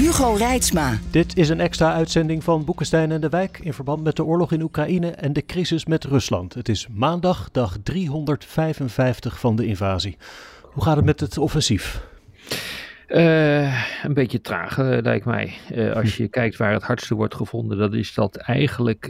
Hugo Reitsma. Dit is een extra uitzending van Boekenstein en de Wijk in verband met de oorlog in Oekraïne en de crisis met Rusland. Het is maandag, dag 355 van de invasie. Hoe gaat het met het offensief? Uh, een beetje traag, uh, lijkt mij. Uh, als je kijkt waar het hardste wordt gevonden, dan is dat eigenlijk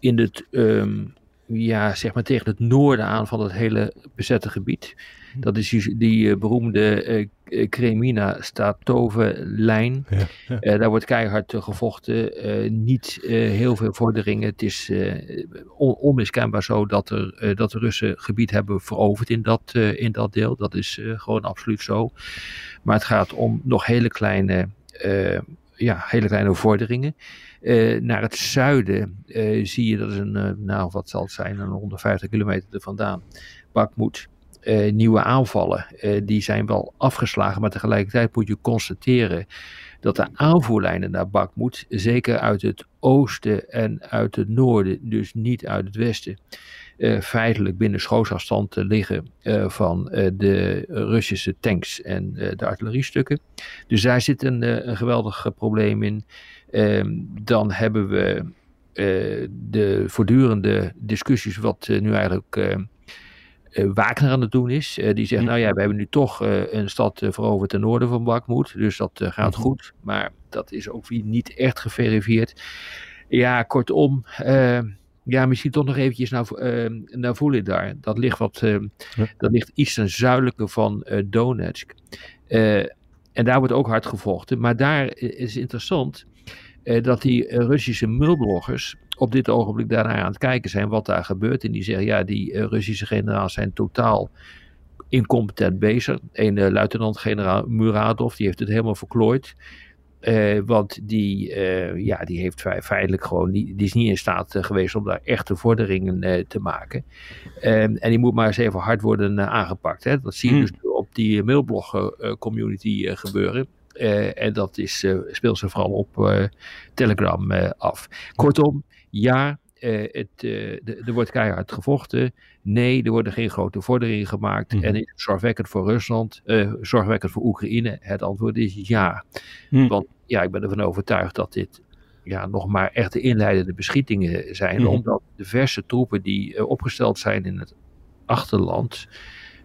in het, um, ja, zeg maar tegen het noorden aan van het hele bezette gebied. Dat is die, die beroemde uh, Kremina-Statove-lijn. Ja, ja. uh, daar wordt keihard uh, gevochten. niet heel veel vorderingen. Het is on, onmiskenbaar zo dat, er, dat de Russen gebied hebben veroverd in dat, in dat deel. Dat is gewoon absoluut zo. Maar het gaat om nog hele kleine, ja, hele kleine vorderingen. naar het zuiden zie je dat is een, nou wat zal het zijn, een 150 kilometer er vandaan. Bakmoed. Uh, nieuwe aanvallen. Uh, die zijn wel afgeslagen, maar tegelijkertijd moet je constateren dat de aanvoerlijnen naar Bakmoed, zeker uit het oosten en uit het noorden, dus niet uit het westen, uh, feitelijk binnen schootsafstand liggen van de Russische tanks en de artilleriestukken. Dus daar zit een, een geweldig probleem in. Ehm, dan hebben we de voortdurende discussies, wat nu eigenlijk Wagner aan het doen is. Uh, die zegt, nou ja, we hebben nu toch uh, een stad veroverd ten noorden van Bakmoed. Dus dat gaat mm. goed. Maar dat is ook weer niet echt geverifieerd. Ja, kortom. ja, misschien toch nog eventjes naar, naar Volidar. Dat ligt, wat, ja. dat ligt iets ten zuidelijke van Donetsk. en daar wordt ook hard gevochten. Maar daar is interessant dat die Russische mulbloggers op dit ogenblik daarnaar aan het kijken zijn wat daar gebeurt. En die zeggen, ja, die uh, Russische generaals zijn totaal incompetent bezig. Een uh, luitenant-generaal Muradov, die heeft het helemaal verklooid. Uh, want die, ja, die heeft feitelijk gewoon, die, die is niet in staat geweest om daar echte vorderingen te maken. Ehm, en die moet maar eens even hard worden aangepakt. Hè. Dat zie je hmm. dus op die mailblog community gebeuren. en dat is, speelt ze vooral op Telegram af. Kortom, ja, uh, het, uh, er wordt keihard gevochten. Nee, er worden geen grote vorderingen gemaakt. Mm. En is het zorgwekkend voor Rusland, uh, zorgwekkend voor Oekraïne? Het antwoord is ja. Mm. Want ja, ik ben ervan overtuigd dat dit ja, nog maar echte inleidende beschietingen zijn. Mm. Omdat diverse troepen die opgesteld zijn in het achterland,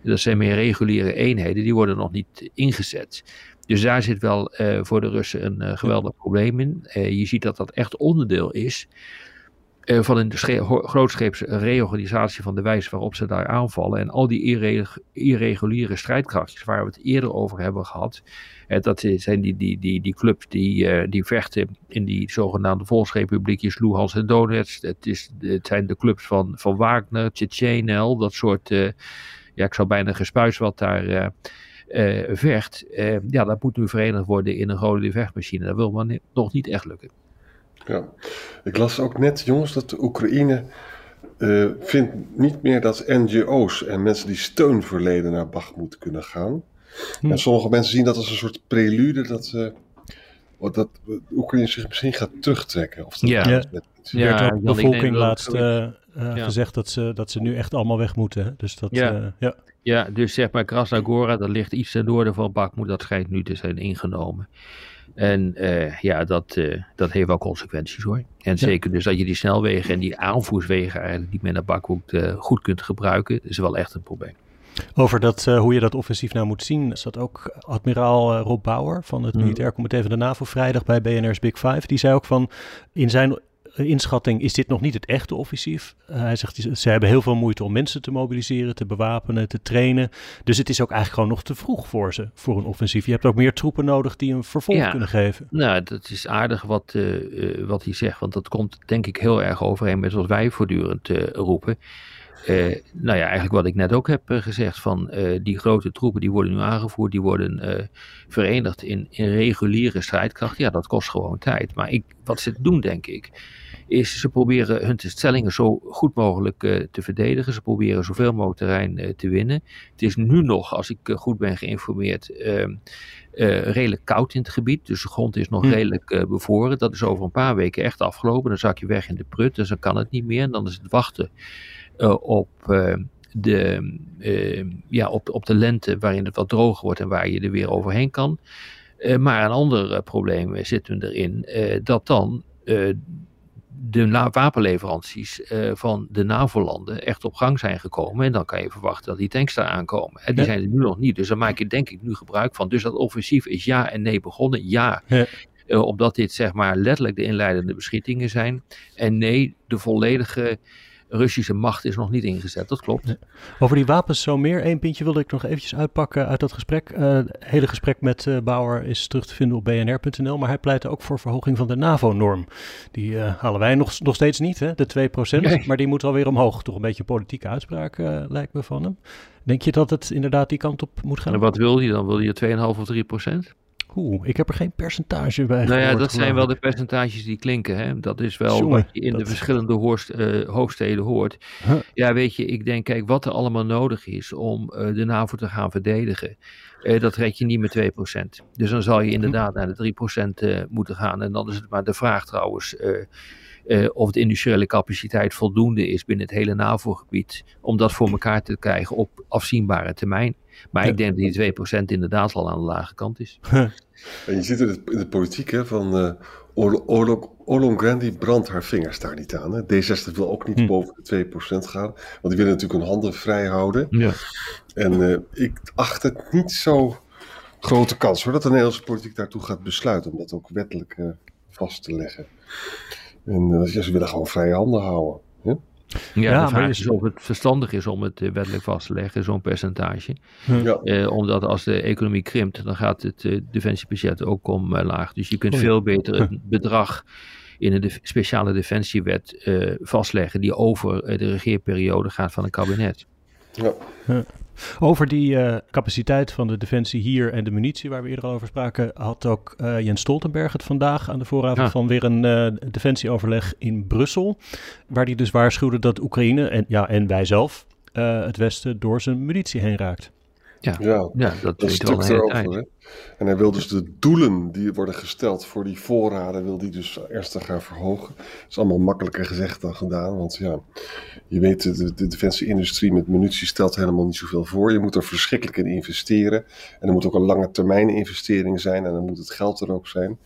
dat zijn meer reguliere eenheden, die worden nog niet ingezet. Dus daar zit wel voor de Russen een geweldig probleem in. je ziet dat dat echt onderdeel is uh, van een grootscheepse reorganisatie van de wijze waarop ze daar aanvallen. En al die irre irreguliere strijdkrachtjes waar we het eerder over hebben gehad. Uh, dat zijn die, die, die, die clubs die, uh, die vechten in die zogenaamde volksrepubliekjes Luhansk en Donetsk. Het, is, het zijn de clubs van, van Wagner, Tsjetsjenel, dat soort, ja ik zou bijna gespuis wat daar... vecht, ja, dat moet nu verenigd worden in een rode vechtmachine. Dat wil maar nog niet echt lukken. Ja, ik las ook net, jongens, dat de Oekraïne uh, vindt niet meer dat NGO's en mensen die steun verleden naar Bakhmut kunnen gaan. Hm. En sommige mensen zien dat als een soort prelude dat, uh, dat Oekraïne zich misschien gaat terugtrekken. Of dat ja, ja. Met, ja, de bevolking laatst uh, ja. gezegd dat ze, dat ze nu echt allemaal weg moeten. Dus dat, ja. ja. ja, dus zeg maar Krasnagora, dat ligt iets ten noorden van Bakhmut, dat schijnt nu te zijn ingenomen. En uh, ja, dat, uh, dat heeft wel consequenties hoor. En zeker dus dat je die snelwegen en die aanvoerswegen eigenlijk niet meer naar Bakhoek uh, goed kunt gebruiken, is wel echt een probleem. Over dat, hoe je dat offensief nou moet zien, zat ook admiraal Rob Bauer van het mm. Militair Comité van de NAVO vrijdag bij BNR's Big Five. Die zei ook van, in zijn inschatting is dit nog niet het echte offensief. Uh, hij zegt, ze hebben heel veel moeite om mensen te mobiliseren, te bewapenen, te trainen. Dus het is ook eigenlijk gewoon nog te vroeg voor ze, voor een offensief. Je hebt ook meer troepen nodig die een vervolg kunnen geven. Nou, dat is aardig wat, uh, wat hij zegt, want dat komt denk ik heel erg overeen met wat wij voortdurend roepen. Nou ja, eigenlijk wat ik net ook heb gezegd, van die grote troepen die worden nu aangevoerd, die worden verenigd in, in reguliere strijdkracht. Ja, dat kost gewoon tijd. Maar ik, wat ze doen, denk ik, is ze proberen hun stellingen zo goed mogelijk uh, te verdedigen. Ze proberen zoveel mogelijk terrein uh, te winnen. Het is nu nog, als ik uh, goed ben geïnformeerd, ehm, redelijk koud in het gebied. Dus de grond is nog hm. redelijk bevroren. Dat is over een paar weken echt afgelopen. Dan zak je weg in de prut, dus dan kan het niet meer. En dan is het wachten op de, ja, op, op de lente waarin het wat droger wordt en waar je er weer overheen kan. maar een ander probleem zit erin, dat dan de wapenleveranties van de NAVO-landen echt op gang zijn gekomen. En dan kan je verwachten dat die tanks daar aankomen. En die zijn er nu nog niet. Dus daar maak je denk ik nu gebruik van. Dus dat offensief is ja en nee begonnen. Ja, ja. Omdat dit zeg maar letterlijk de inleidende beschietingen zijn. En nee, de volledige Russische macht is nog niet ingezet. Dat klopt. Over die wapens zo meer. Eén puntje wilde ik nog eventjes uitpakken uit dat gesprek. Uh, het hele gesprek met uh, Bauer is terug te vinden op bnr.nl. Maar hij pleitte ook voor verhoging van de NAVO-norm. Die uh, halen wij nog, nog steeds niet, hè? de 2%. Nee. Maar die moet alweer omhoog. Toch een beetje een politieke uitspraak lijkt me van hem. Denk je dat het inderdaad die kant op moet gaan? En wat wil hij dan? Wil hij 2,5 of 3%? Oeh, ik heb er geen percentage bij. Nou ja, dat zijn wel de percentages die klinken. Hè? Dat is wel wat je in de verschillende hoorst, uh, hoofdsteden hoort. Ja, weet je, ik denk, kijk, wat er allemaal nodig is om uh, de NAVO te gaan verdedigen. Uh, dat red je niet met 2%. Dus dan zal je inderdaad naar de 3% moeten gaan. En dan is het maar de vraag trouwens. Of de industriële capaciteit voldoende is binnen het hele NAVO-gebied om dat voor elkaar te krijgen op afzienbare termijn. Maar ik denk dat die 2% inderdaad al aan de lage kant is. en je ziet in, in de politiek hè, van uh, Ollongren die brandt haar vingers daar niet aan. Hè. D60 wil ook niet hm. boven de 2% gaan, want die willen natuurlijk hun handen vrij houden. Ja. En uh, ik acht het niet zo grote kans hoor, dat de Nederlandse politiek daartoe gaat besluiten om dat ook wettelijk uh, vast te leggen. En uh, ze willen gewoon vrije handen houden. Hè? Ja, de vraag is of het verstandig is om het eh, wettelijk vast te leggen, zo'n percentage. Ja. Eh, omdat als de economie krimpt, dan gaat het uh, defensiebudget ook omlaag. Uh, dus je kunt oh veel beter het bedrag in een de speciale defensiewet uh, vastleggen die over de regeerperiode gaat van een kabinet. Ja. Over die uh, capaciteit van de defensie hier en de munitie waar we eerder al over spraken, had ook uh, Jens Stoltenberg het vandaag aan de vooravond ja. van weer een uh, defensieoverleg in Brussel. Waar hij dus waarschuwde dat Oekraïne en, ja, en wij zelf het Westen door zijn munitie heen raakt. Ja, ja, ja dat, dat stuk erover. En hij wil dus de doelen die worden gesteld voor die voorraden, wil die dus ernstig gaan verhogen. Dat is allemaal makkelijker gezegd dan gedaan, want ja, je weet, de, de defensieindustrie met munitie stelt helemaal niet zoveel voor. Je moet er verschrikkelijk in investeren. En er moet ook een lange termijn investering zijn en dan moet het geld er ook zijn.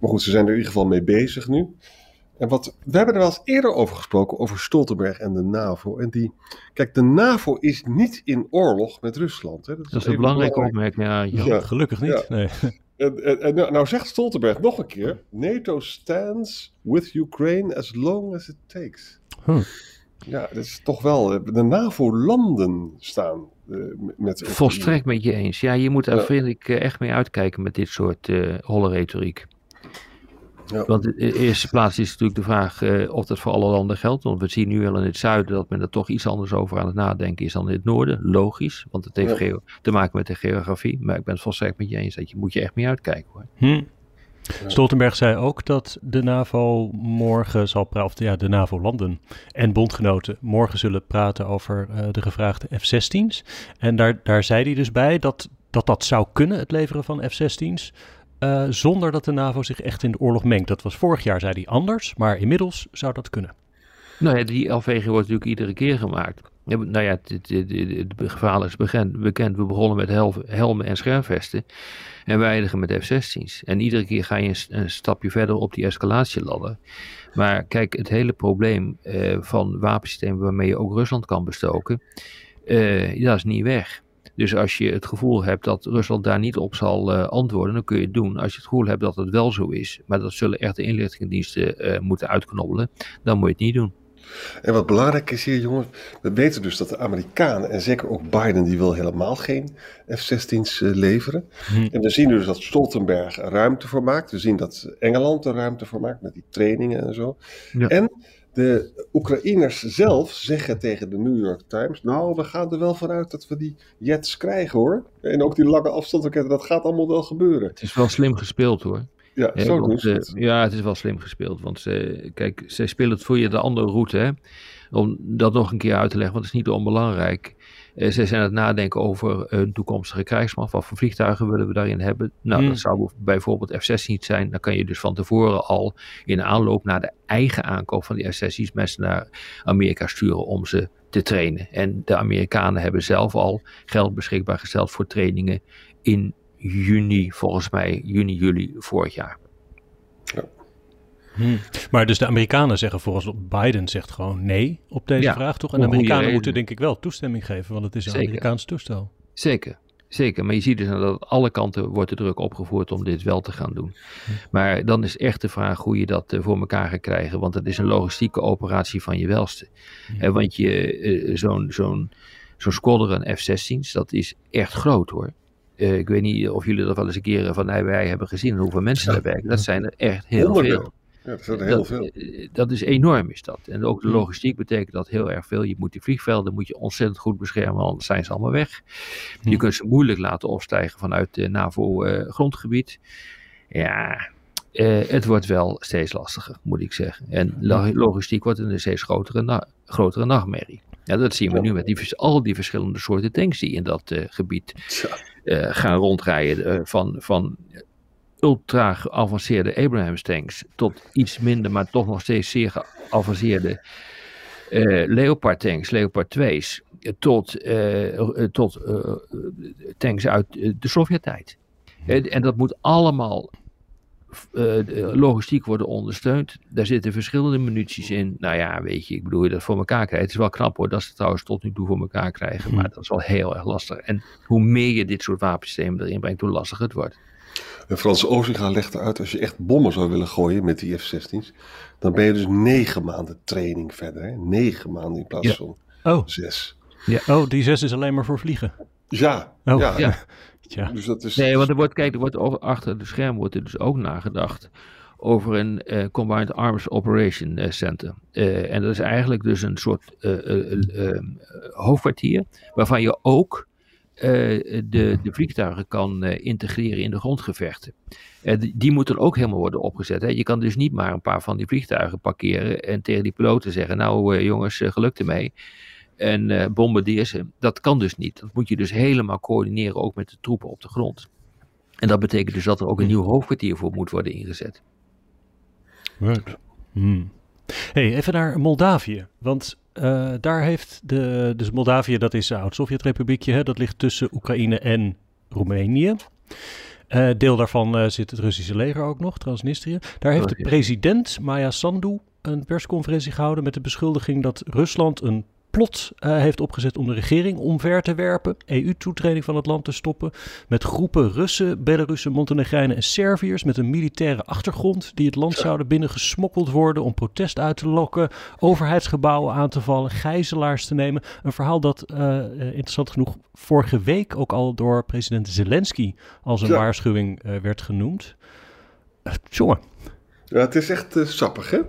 Maar goed, ze zijn er in ieder geval mee bezig nu. En wat, we hebben er wel eens eerder over gesproken, over Stoltenberg en de NAVO. En die, kijk, de NAVO is niet in oorlog met Rusland. Hè. Dat is, dat is een belangrijke opmerking, ja, ja, Gelukkig niet, ja. nee. En, en, en, nou, nou zegt Stoltenberg nog een keer, NATO stands with Ukraine as long as it takes. Huh. Ja, dat is toch wel, eh, de NAVO-landen staan uh, met... Volstrekt met je eens. Ja, je moet daar, ja. vind ik, eh, echt mee uitkijken met dit soort uh, holle retoriek. Ja. Want in de eerste plaats is natuurlijk de vraag uh, of dat voor alle landen geldt. Want we zien nu wel in het zuiden dat men er toch iets anders over aan het nadenken is dan in het noorden. Logisch, want het heeft ja. te maken met de geografie. Maar ik ben het volstrekt met je eens dat je moet je echt mee uitkijken hoor. Hm. Stoltenberg zei ook dat de NAVO morgen zal praten, ja, de NAVO-landen en bondgenoten morgen zullen praten over uh, de gevraagde F-16's. En daar, daar zei hij dus bij dat, dat dat zou kunnen, het leveren van F-16's. Uh, zonder dat de NAVO zich echt in de oorlog mengt. Dat was vorig jaar, zei hij anders, maar inmiddels zou dat kunnen. Nou ja, die afweging wordt natuurlijk iedere keer gemaakt. Nou ja, het, gevaar is bekend. We begonnen met helmen en schermvesten en we met F-16's. En iedere keer ga je een, stapje verder op die escalatieladder. Maar kijk, het hele probleem uh, van wapensystemen waarmee je ook Rusland kan bestoken, dat is niet weg. Dus als je het gevoel hebt dat Rusland daar niet op zal uh, antwoorden, dan kun je het doen. Als je het gevoel hebt dat het wel zo is, maar dat zullen echt de inlichtingendiensten uh, moeten uitknobbelen, dan moet je het niet doen. En wat belangrijk is hier, jongens, we weten dus dat de Amerikanen en zeker ook Biden, die wil helemaal geen F-16's uh, leveren. Hm. En we zien dus dat Stoltenberg er ruimte voor maakt. We zien dat Engeland er ruimte voor maakt met die trainingen en zo. Ja. En De Oekraïners zelf zeggen tegen de New York Times: Nou, we gaan er wel vanuit dat we die jets krijgen hoor. En ook die lange afstandsraketten, dat gaat allemaal wel gebeuren. Het is wel slim gespeeld hoor. Ja, zo want, eh, het. ja, het is wel slim gespeeld. Want ze, kijk, zij spelen het voor je de andere route. Hè? Om dat nog een keer uit te leggen, want het is niet onbelangrijk. Eh, zij zijn aan het nadenken over een toekomstige krijgsmacht. Wat voor vliegtuigen willen we daarin hebben? Nou, Hmm. dat zou bijvoorbeeld F-16 zijn. Dan kan je dus van tevoren al in aanloop naar de eigen aankoop van die F-16's mensen naar Amerika sturen om ze te trainen. En de Amerikanen hebben zelf al geld beschikbaar gesteld voor trainingen in juni, volgens mij juni, juli vorig jaar. Hm. Maar dus de Amerikanen zeggen volgens Biden zegt gewoon nee op deze Ja, vraag, toch? En de Amerikanen moeten denk ik wel toestemming geven, want het is een Zeker. Amerikaans toestel. Zeker, zeker. Maar je ziet dus dat aan alle kanten wordt de druk opgevoerd om dit wel te gaan doen. Maar dan is echt de vraag hoe je dat eh, voor elkaar gaat krijgen. Want het is een logistieke operatie van je welste. Eh, want je, eh, zo'n zo'n zo'n squadron F-16's, dat is echt groot hoor. Eh, ik weet niet of jullie dat wel eens een keer van nabij hebben gezien. en Hoeveel mensen daar werken. Dat zijn er echt heel Honderden. veel. Ja, dat zijn er heel dat, veel. eh, dat is enorm is dat. En ook de Hmm. logistiek betekent dat heel erg veel. Je moet die vliegvelden moet je ontzettend goed beschermen, anders zijn ze allemaal weg. Je Hmm. kunt ze moeilijk laten opstijgen vanuit het NAVO-grondgebied. ja, eh, het wordt wel steeds lastiger, moet ik zeggen. En lo- logistiek wordt een steeds grotere, na- grotere nachtmerrie. Ja, dat zien we nu met die, al die verschillende soorten tanks die in dat eh, gebied eh, gaan rondrijden. eh, van, van ultra geavanceerde Abrams tanks tot iets minder, maar toch nog steeds zeer geavanceerde eh, Leopard tanks, Leopard 2's, eh, tot, eh, tot tanks uit de Sovjet-tijd. En dat moet allemaal logistiek worden ondersteund. Daar zitten verschillende munities in. Nou ja, weet je, ik bedoel je dat voor elkaar krijgt. Het is wel knap hoor, dat ze het trouwens tot nu toe voor elkaar krijgen. Maar dat is wel heel erg lastig. En hoe meer je dit soort wapensystemen erin brengt, hoe lastiger het wordt. En Frans Ozinga legt eruit, als je echt bommen zou willen gooien met die F-16's, dan ben je dus negen maanden training verder. Hè? Negen maanden in plaats Ja. van Oh, zes. oh, die zes is alleen maar voor vliegen. Ja, Oh. ja. Ja. Dus dat is, Nee, want er wordt, kijk, er wordt over- achter de scherm wordt er dus ook nagedacht over een eh, Combined Arms Operation eh, Center. Eh, en dat is eigenlijk dus een soort hoofdkwartier waarvan je ook de, de vliegtuigen kan eh, integreren in de grondgevechten. Eh, die, moeten ook helemaal worden opgezet. Hè. Je kan dus niet maar een paar van die vliegtuigen parkeren en tegen die piloten zeggen, nou eh, jongens, eh, geluk ermee. En eh bombardeer ze. Dat kan dus niet. Dat moet je dus helemaal coördineren, ook met de troepen op de grond. En dat betekent dus dat er ook een nieuw hoofdkwartier voor moet worden ingezet. Right. Hmm. Hey, even naar Moldavië. Want eh, daar heeft de. Dus Moldavië, dat is een oud-Sovjet-republiekje. Dat ligt tussen Oekraïne en Roemenië. Eh, deel daarvan eh, zit het Russische leger ook nog, Transnistrië. Daar heeft de Oké. president Maya Sandu een persconferentie gehouden met de beschuldiging dat Rusland een plot eh, heeft opgezet om de regering omver te werpen, EU-toetreding van het land te stoppen, met groepen Russen, Belarussen, Montenegrijnen en Serviërs met een militaire achtergrond die het land zouden binnengesmokkeld worden om protest uit te lokken, overheidsgebouwen aan te vallen, gijzelaars te nemen. Een verhaal dat eh, eh, interessant genoeg vorige week ook al door president Zelensky als een Ja. waarschuwing werd genoemd. Jongen, Ja, het is echt eh, sappig, hè?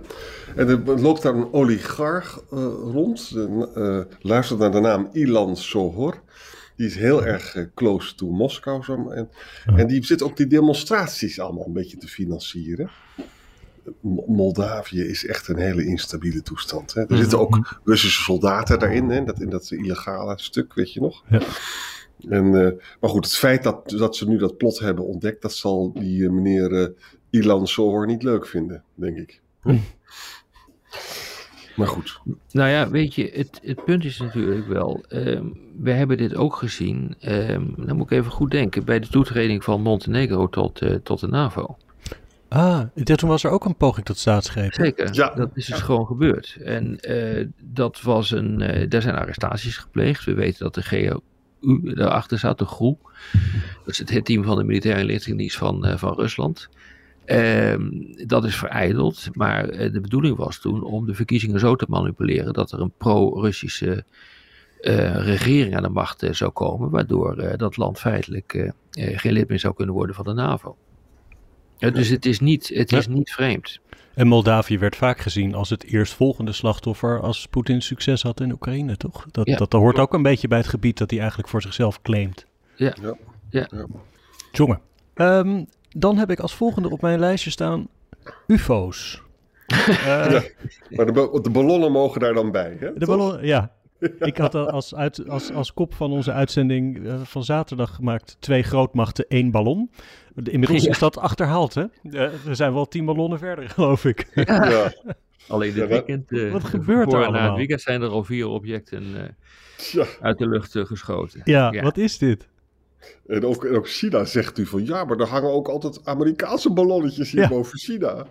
En er loopt daar een oligarch eh, rond. De, eh, luister naar de naam Ilan Sohor. Die is heel erg close to Moskou. Zo, en, en die zit ook die demonstraties allemaal een beetje te financieren. Mo- Moldavië is echt een hele instabiele toestand. Hè? Er zitten ook Russische soldaten daarin, hè? Dat, in dat illegale stuk, weet je nog. Ja. En, maar goed, het feit dat, dat ze nu dat plot hebben ontdekt, dat zal die meneer Ilan Sohor niet leuk vinden, denk ik. Maar goed. Nou ja, weet je, het, het punt is natuurlijk wel, ehm, we hebben dit ook gezien, ehm, dan moet ik even goed denken, bij de toetreding van Montenegro tot, eh, tot de NAVO. ah, ja, toen was er ook een poging tot staatsgreep. Zeker, Ja. dat is dus gewoon gebeurd. En eh, dat was een, eh, daar zijn arrestaties gepleegd. We weten dat de GOU daarachter zat, de GROE. Dat is het, team van de militaire inlichtingendienst van, eh, van Rusland. Ehm, dat is vereideld, maar eh, de bedoeling was toen om de verkiezingen zo te manipuleren dat er een pro-Russische eh, regering aan de macht eh, zou komen, waardoor eh, dat land feitelijk geen lid meer zou kunnen worden van de NAVO. Ja, dus het is niet, het is niet vreemd. En Moldavië werd vaak gezien als het eerstvolgende slachtoffer als Poetin succes had in Oekraïne, toch? Dat, Ja. dat, hoort ook een beetje bij het gebied dat hij eigenlijk voor zichzelf claimt. Ja, Ja. ja. Jongen. Ehm, dan heb ik als volgende op mijn lijstje staan UFO's. Eh, Maar de, de ballonnen mogen daar dan bij, hè? De ballon, ja. Ik had al als, uit, als, als kop van onze uitzending eh, van zaterdag gemaakt twee grootmachten, één ballon. Inmiddels Ja. is dat achterhaald, hè? Eh, we zijn wel tien ballonnen verder, geloof ik. Ja. Alleen dit Ja, wat- weekend, eh, wat gebeurt er na het weekend zijn er al vier objecten eh, uit de lucht eh, geschoten. Ja, Ja. wat is dit? En ook, en ook China zegt u van ja, maar er hangen ook altijd Amerikaanse ballonnetjes hier Ja. boven China.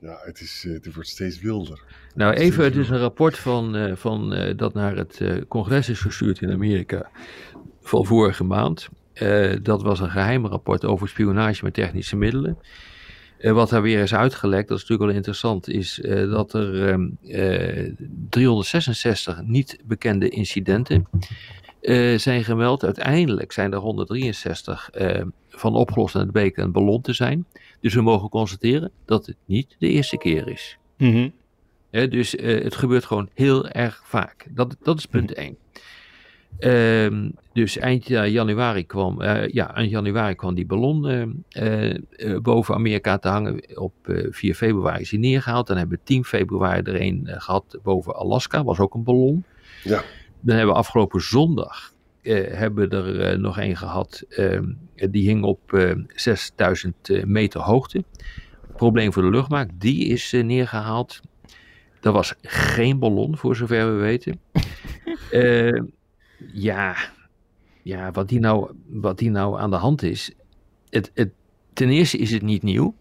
Ja, het, is, eh, het wordt steeds wilder. Nou, even, het is een rapport van, eh, van, eh, dat naar het congres is gestuurd in Amerika van vorige maand. Dat was een geheim rapport over spionage met technische middelen. Wat daar weer is uitgelekt, dat is natuurlijk wel interessant, is dat er ehm, eh, 366 niet bekende incidenten eh, zijn gemeld. Uiteindelijk zijn er 163 eh, van opgelost en het bleek een ballon te zijn. Dus we mogen constateren dat het niet de eerste keer is. Mhm. Hè, dus eh, het gebeurt gewoon heel erg vaak. Dat, dat is punt 1. dus eind ja, januari kwam, eh, ja, eind januari kwam die ballon eh, eh, eh, boven Amerika te hangen. Op eh, 4 februari is hij neergehaald. Dan hebben we 10 februari er een eh, gehad boven Alaska, was ook een ballon. Ja. Dan hebben we afgelopen zondag eh, hebben we er eh, nog een gehad. eh, die hing op eh, 6000 eh, meter hoogte. Probleem voor de luchtmacht, die is eh, neergehaald. Dat was geen ballon, voor zover we weten. Eh, ja, ja wat, die nou, wat die nou aan de hand is. Het, het, ten eerste is het niet nieuw.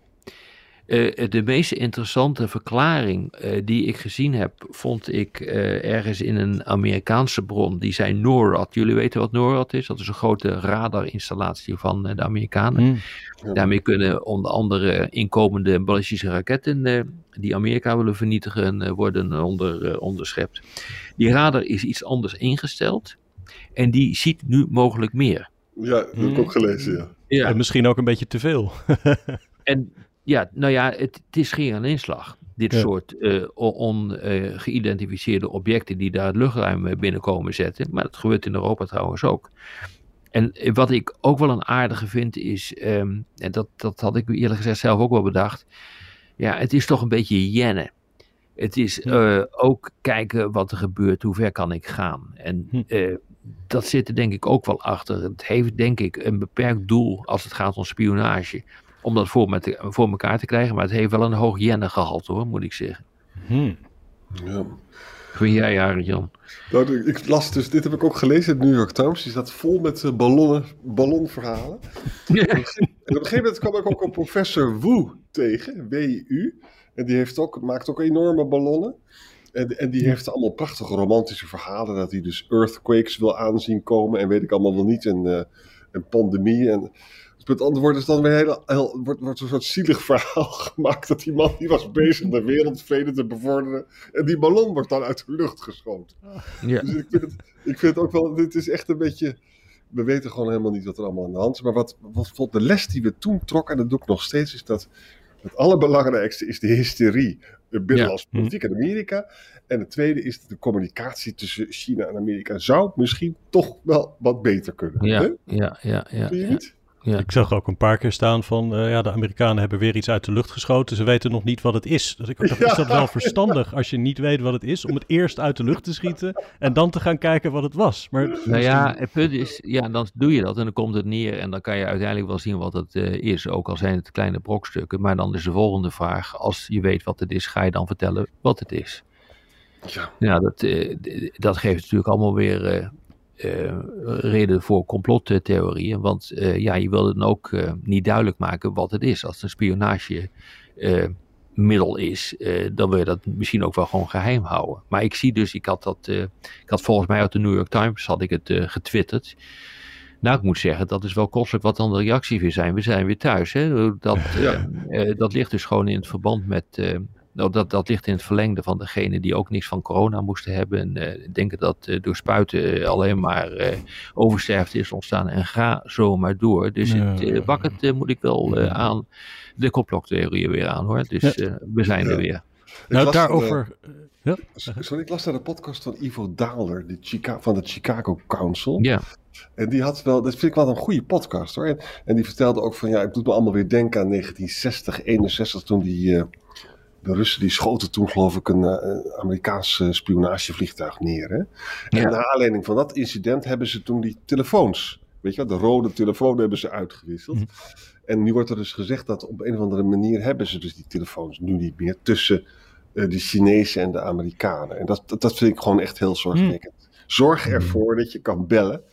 Eh, de meest interessante verklaring eh, die ik gezien heb, vond ik eh, ergens in een Amerikaanse bron. Die zei NORAD. Jullie weten wat NORAD is? Dat is een grote radarinstallatie van de Amerikanen. Mm. Ja. Daarmee kunnen onder andere inkomende ballistische raketten eh, die Amerika willen vernietigen eh, worden onder, eh, onderschept. Die radar is iets anders ingesteld en die ziet nu mogelijk meer. Ja, dat heb ik ook gelezen, ja. Ja. En misschien ook een beetje te veel. En ja, nou ja, het, het is geen aan inslag. Dit Ja. soort eh ongeïdentificeerde objecten die daar het luchtruim eh, binnenkomen zetten. Maar dat gebeurt in Europa trouwens ook. En eh, wat ik ook wel een aardige vind is, ehm, en dat, dat had ik eerlijk gezegd zelf ook wel bedacht. Ja, het is toch een beetje jennen. Het is eh, ook kijken wat er gebeurt, hoe ver kan ik gaan. En Hm. eh, dat zit er denk ik ook wel achter. Het heeft denk ik een beperkt doel als het gaat om spionage. Om dat voor, met, voor elkaar te krijgen. Maar het heeft wel een hoog jennengehalte hoor, moet ik zeggen. Hmm. ja. Vind jij, Arend Jan? Nou, ik las dus, dit heb ik ook gelezen in de New York Times. Die staat vol met eh, ballonnen, ballonverhalen. En op een gegeven moment kwam ik ook een professor Wu tegen, W-U. En die heeft ook, maakt ook enorme ballonnen. En, en die heeft allemaal prachtige romantische verhalen. Dat hij dus earthquakes wil aanzien komen. En weet ik allemaal wel niet. En, eh, en pandemie. En dus met andere woorden is dan weer een hele, heel, wordt, wordt een soort zielig verhaal gemaakt. Dat die man die was bezig de wereldvrede te bevorderen. En die ballon wordt dan uit de lucht geschoten. Ja. Dus ik vind, het, ik vind het ook wel, dit is echt een beetje, we weten gewoon helemaal niet wat er allemaal aan de hand is. Maar wat, wat, wat de les die we toen trokken, en dat doe ik nog steeds, is dat het allerbelangrijkste is de hysterie eh, binnenlandse Ja. politiek in Amerika. En het tweede is dat de communicatie tussen China en Amerika zou misschien toch wel wat beter kunnen. Ja, hè? ja, ja, ja. Vind je niet? Ja. Ik zag ook een paar keer staan van, eh, ja, de Amerikanen hebben weer iets uit de lucht geschoten. Ze weten nog niet wat het is. Dus ik dacht, Ja. is dat wel verstandig als je niet weet wat het is, om het eerst uit de lucht te schieten en dan te gaan kijken wat het was. Maar Nou ja, het punt is, ja, dan doe je dat en dan komt het neer en dan kan je uiteindelijk wel zien wat het eh, is, ook al zijn het kleine brokstukken. Maar dan is de volgende vraag, als je weet wat het is, ga je dan vertellen wat het is. Ja. Ja, dat, eh, dat geeft natuurlijk allemaal weer eh, reden voor complottheorieën, want eh, ja, je wil dan ook eh, niet duidelijk maken wat het is. Als het een spionage eh, middel is, dan wil je dat misschien ook wel gewoon geheim houden. Maar ik zie dus, ik had dat, ik had volgens mij uit de New York Times had ik het getwitterd. Nou, ik moet zeggen, dat is wel kostelijk wat dan de reacties weer zijn. We zijn weer thuis. Hè? Dat, Ja. dat ligt dus gewoon in het verband met, nou, dat, dat ligt in het verlengde van degene die ook niks van corona moesten hebben. En uh, denken dat uh, door spuiten alleen maar uh, oversterfte is ontstaan. En ga zo maar door. Dus ja. het wakkert, moet ik wel aan, de complottheorieën weer aan hoor. Dus we zijn er weer. Nou, daarover. ja. Sorry, ik las naar de podcast van Ivo Daalder de Chica van de Chicago Council. Ja. En die had wel, dat vind ik wel een goede podcast hoor. En, en die vertelde ook van ja, het doet me allemaal weer denken aan 1960, 61, toen die, uh, de Russen die schoten toen geloof ik een uh, Amerikaans uh, spionagevliegtuig neer. Hè? En ja. naar aanleiding van dat incident hebben ze toen die telefoons, weet je wel, de rode telefoon hebben ze uitgewisseld. Mm. En nu wordt er dus gezegd dat op een of andere manier hebben ze dus die telefoons nu niet meer tussen de Chinezen en de Amerikanen. En dat, dat vind ik gewoon echt heel zorgwekkend. Mm. Zorg ervoor dat je kan bellen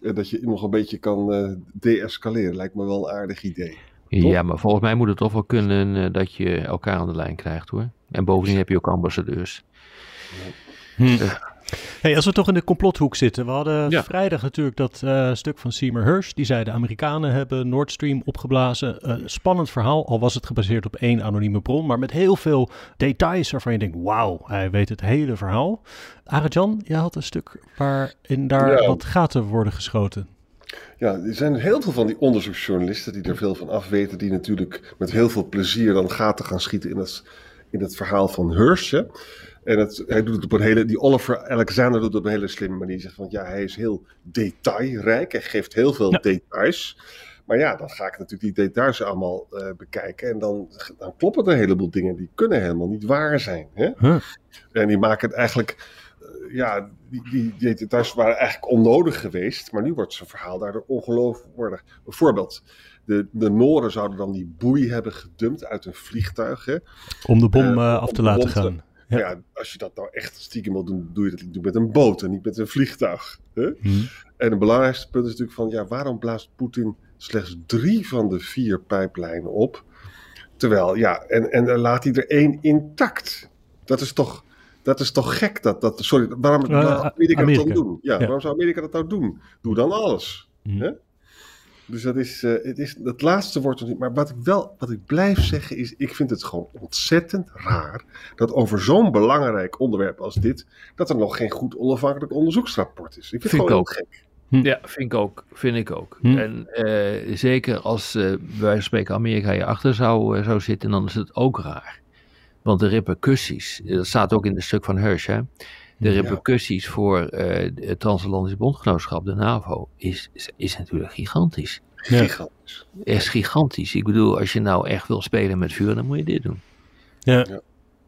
dat je nog een beetje kan uh, deescaleren. Lijkt me wel een aardig idee. Toch? Ja, maar volgens mij moet het toch wel kunnen uh, dat je elkaar aan de lijn krijgt hoor. En bovendien heb je ook ambassadeurs. Hm. Uh, Hey, als we toch in de complothoek zitten. We hadden ja. vrijdag natuurlijk dat uh, stuk van Seymour Hersh. Die zei de Amerikanen hebben Nord Stream opgeblazen. Uh, spannend verhaal, al was het gebaseerd op één anonieme bron. Maar met heel veel details waarvan je denkt, wauw, hij weet het hele verhaal. Arjan, jij had een stuk waarin daar ja. wat gaten worden geschoten. Ja, er zijn heel veel van die onderzoeksjournalisten die er veel van afweten. Die natuurlijk met heel veel plezier dan gaten gaan schieten in het, in het verhaal van Hersh. Hè. En het, hij doet het op een hele, die Oliver Alexander doet het op een hele slimme manier. Hij zegt van ja, hij is heel detailrijk. Hij geeft heel veel ja. details. Maar ja, dan ga ik natuurlijk die details allemaal uh, bekijken. En dan, dan kloppen er een heleboel dingen die kunnen helemaal niet waar zijn. Hè? Huh. En die maken het eigenlijk. Ja, die, die, die, details waren eigenlijk onnodig geweest. Maar nu wordt zijn verhaal daardoor ongeloofwaardig. Bijvoorbeeld. De, de Noren zouden dan die boei hebben gedumpt uit een vliegtuig. Hè? Om de bom uh, af te laten gaan. Ja. ja. als je dat nou echt stiekem wil doen, doe je dat met een boot en niet met een vliegtuig. Hè? Hmm. En het belangrijkste punt is natuurlijk van, ja, waarom blaast Poetin slechts drie van de vier pijplijnen op? Terwijl, ja, en, en dan laat hij er één intact. Dat is toch, dat is toch gek? Dat, dat, sorry, waarom zou uh, Amerika, Amerika, dat dan doen? Ja, ja, waarom zou Amerika dat nou doen? Doe dan alles. Hmm. Hè? Dus dat is, uh, het is, het laatste wordt nog niet. Maar wat ik wel, wat ik blijf zeggen is, ik vind het gewoon ontzettend raar dat over zo'n belangrijk onderwerp als dit, dat er nog geen goed onafhankelijk onderzoeksrapport is. Ik vind, vind het gewoon gek. Hm. Ja, vind ik ook. Vind ik ook. Hm. En uh, zeker als uh, wij spreken Amerika hierachter zou, uh, zou zitten, dan is het ook raar. Want de repercussies, dat staat ook in het stuk van Hirsch, hè, de repercussies ja. voor uh, het transatlantische bondgenootschap, de NAVO, is, is, is natuurlijk gigantisch. Gigantisch. Ja. Is gigantisch. Ik bedoel, als je nou echt wil spelen met vuur, dan moet je dit doen. Ja. ja.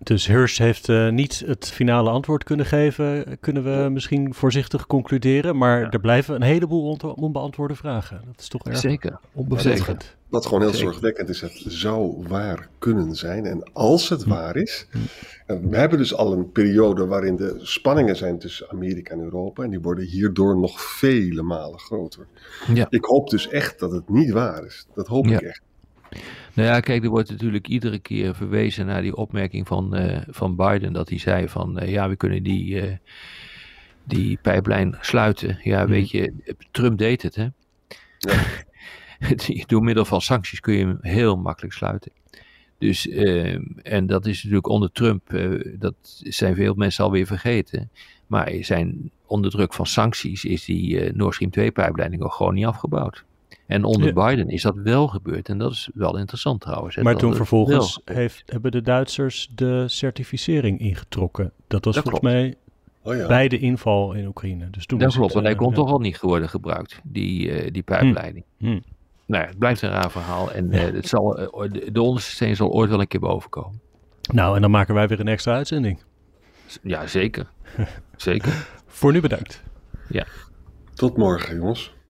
Dus Hirsch heeft uh, niet het finale antwoord kunnen geven, kunnen we misschien voorzichtig concluderen. Maar ja. er blijven een heleboel onbeantwoorde vragen. Dat is toch erg Zeker. onbevredigend. Wat gewoon heel Zeker. zorgwekkend is, het zou waar kunnen zijn. En als het hm. waar is, we hebben dus al een periode waarin de spanningen zijn tussen Amerika en Europa. En die worden hierdoor nog vele malen groter. Ja. Ik hoop dus echt dat het niet waar is. Dat hoop ja. ik echt. Nou ja, kijk, er wordt natuurlijk iedere keer verwezen naar die opmerking van, uh, van Biden. Dat hij zei van, uh, ja, we kunnen die, uh, die pijplijn sluiten. Ja, weet je, Trump deed het, hè. Ja. Door middel van sancties kun je hem heel makkelijk sluiten. Dus, en dat is natuurlijk onder Trump, dat zijn veel mensen alweer vergeten. Maar zijn onder druk van sancties is die Nord Stream 2 pijpleiding ook gewoon niet afgebouwd. En onder ja. Biden is dat wel gebeurd. En dat is wel interessant trouwens. Maar toen vervolgens heeft, hebben de Duitsers de certificering ingetrokken. Dat was dat volgens klopt. mij oh ja. bij de inval in Oekraïne. Dus toen dat klopt, want hij kon ja. toch al niet worden gebruikt, die, die pijpleiding. Hm. Hm nou ja, het blijft een raar verhaal. En uh, het zal, uh, de onderste steen zal ooit wel een keer boven komen. Nou, en dan maken wij weer een extra uitzending. Ja, zeker. zeker. Voor nu bedankt. Ja. Tot morgen, jongens.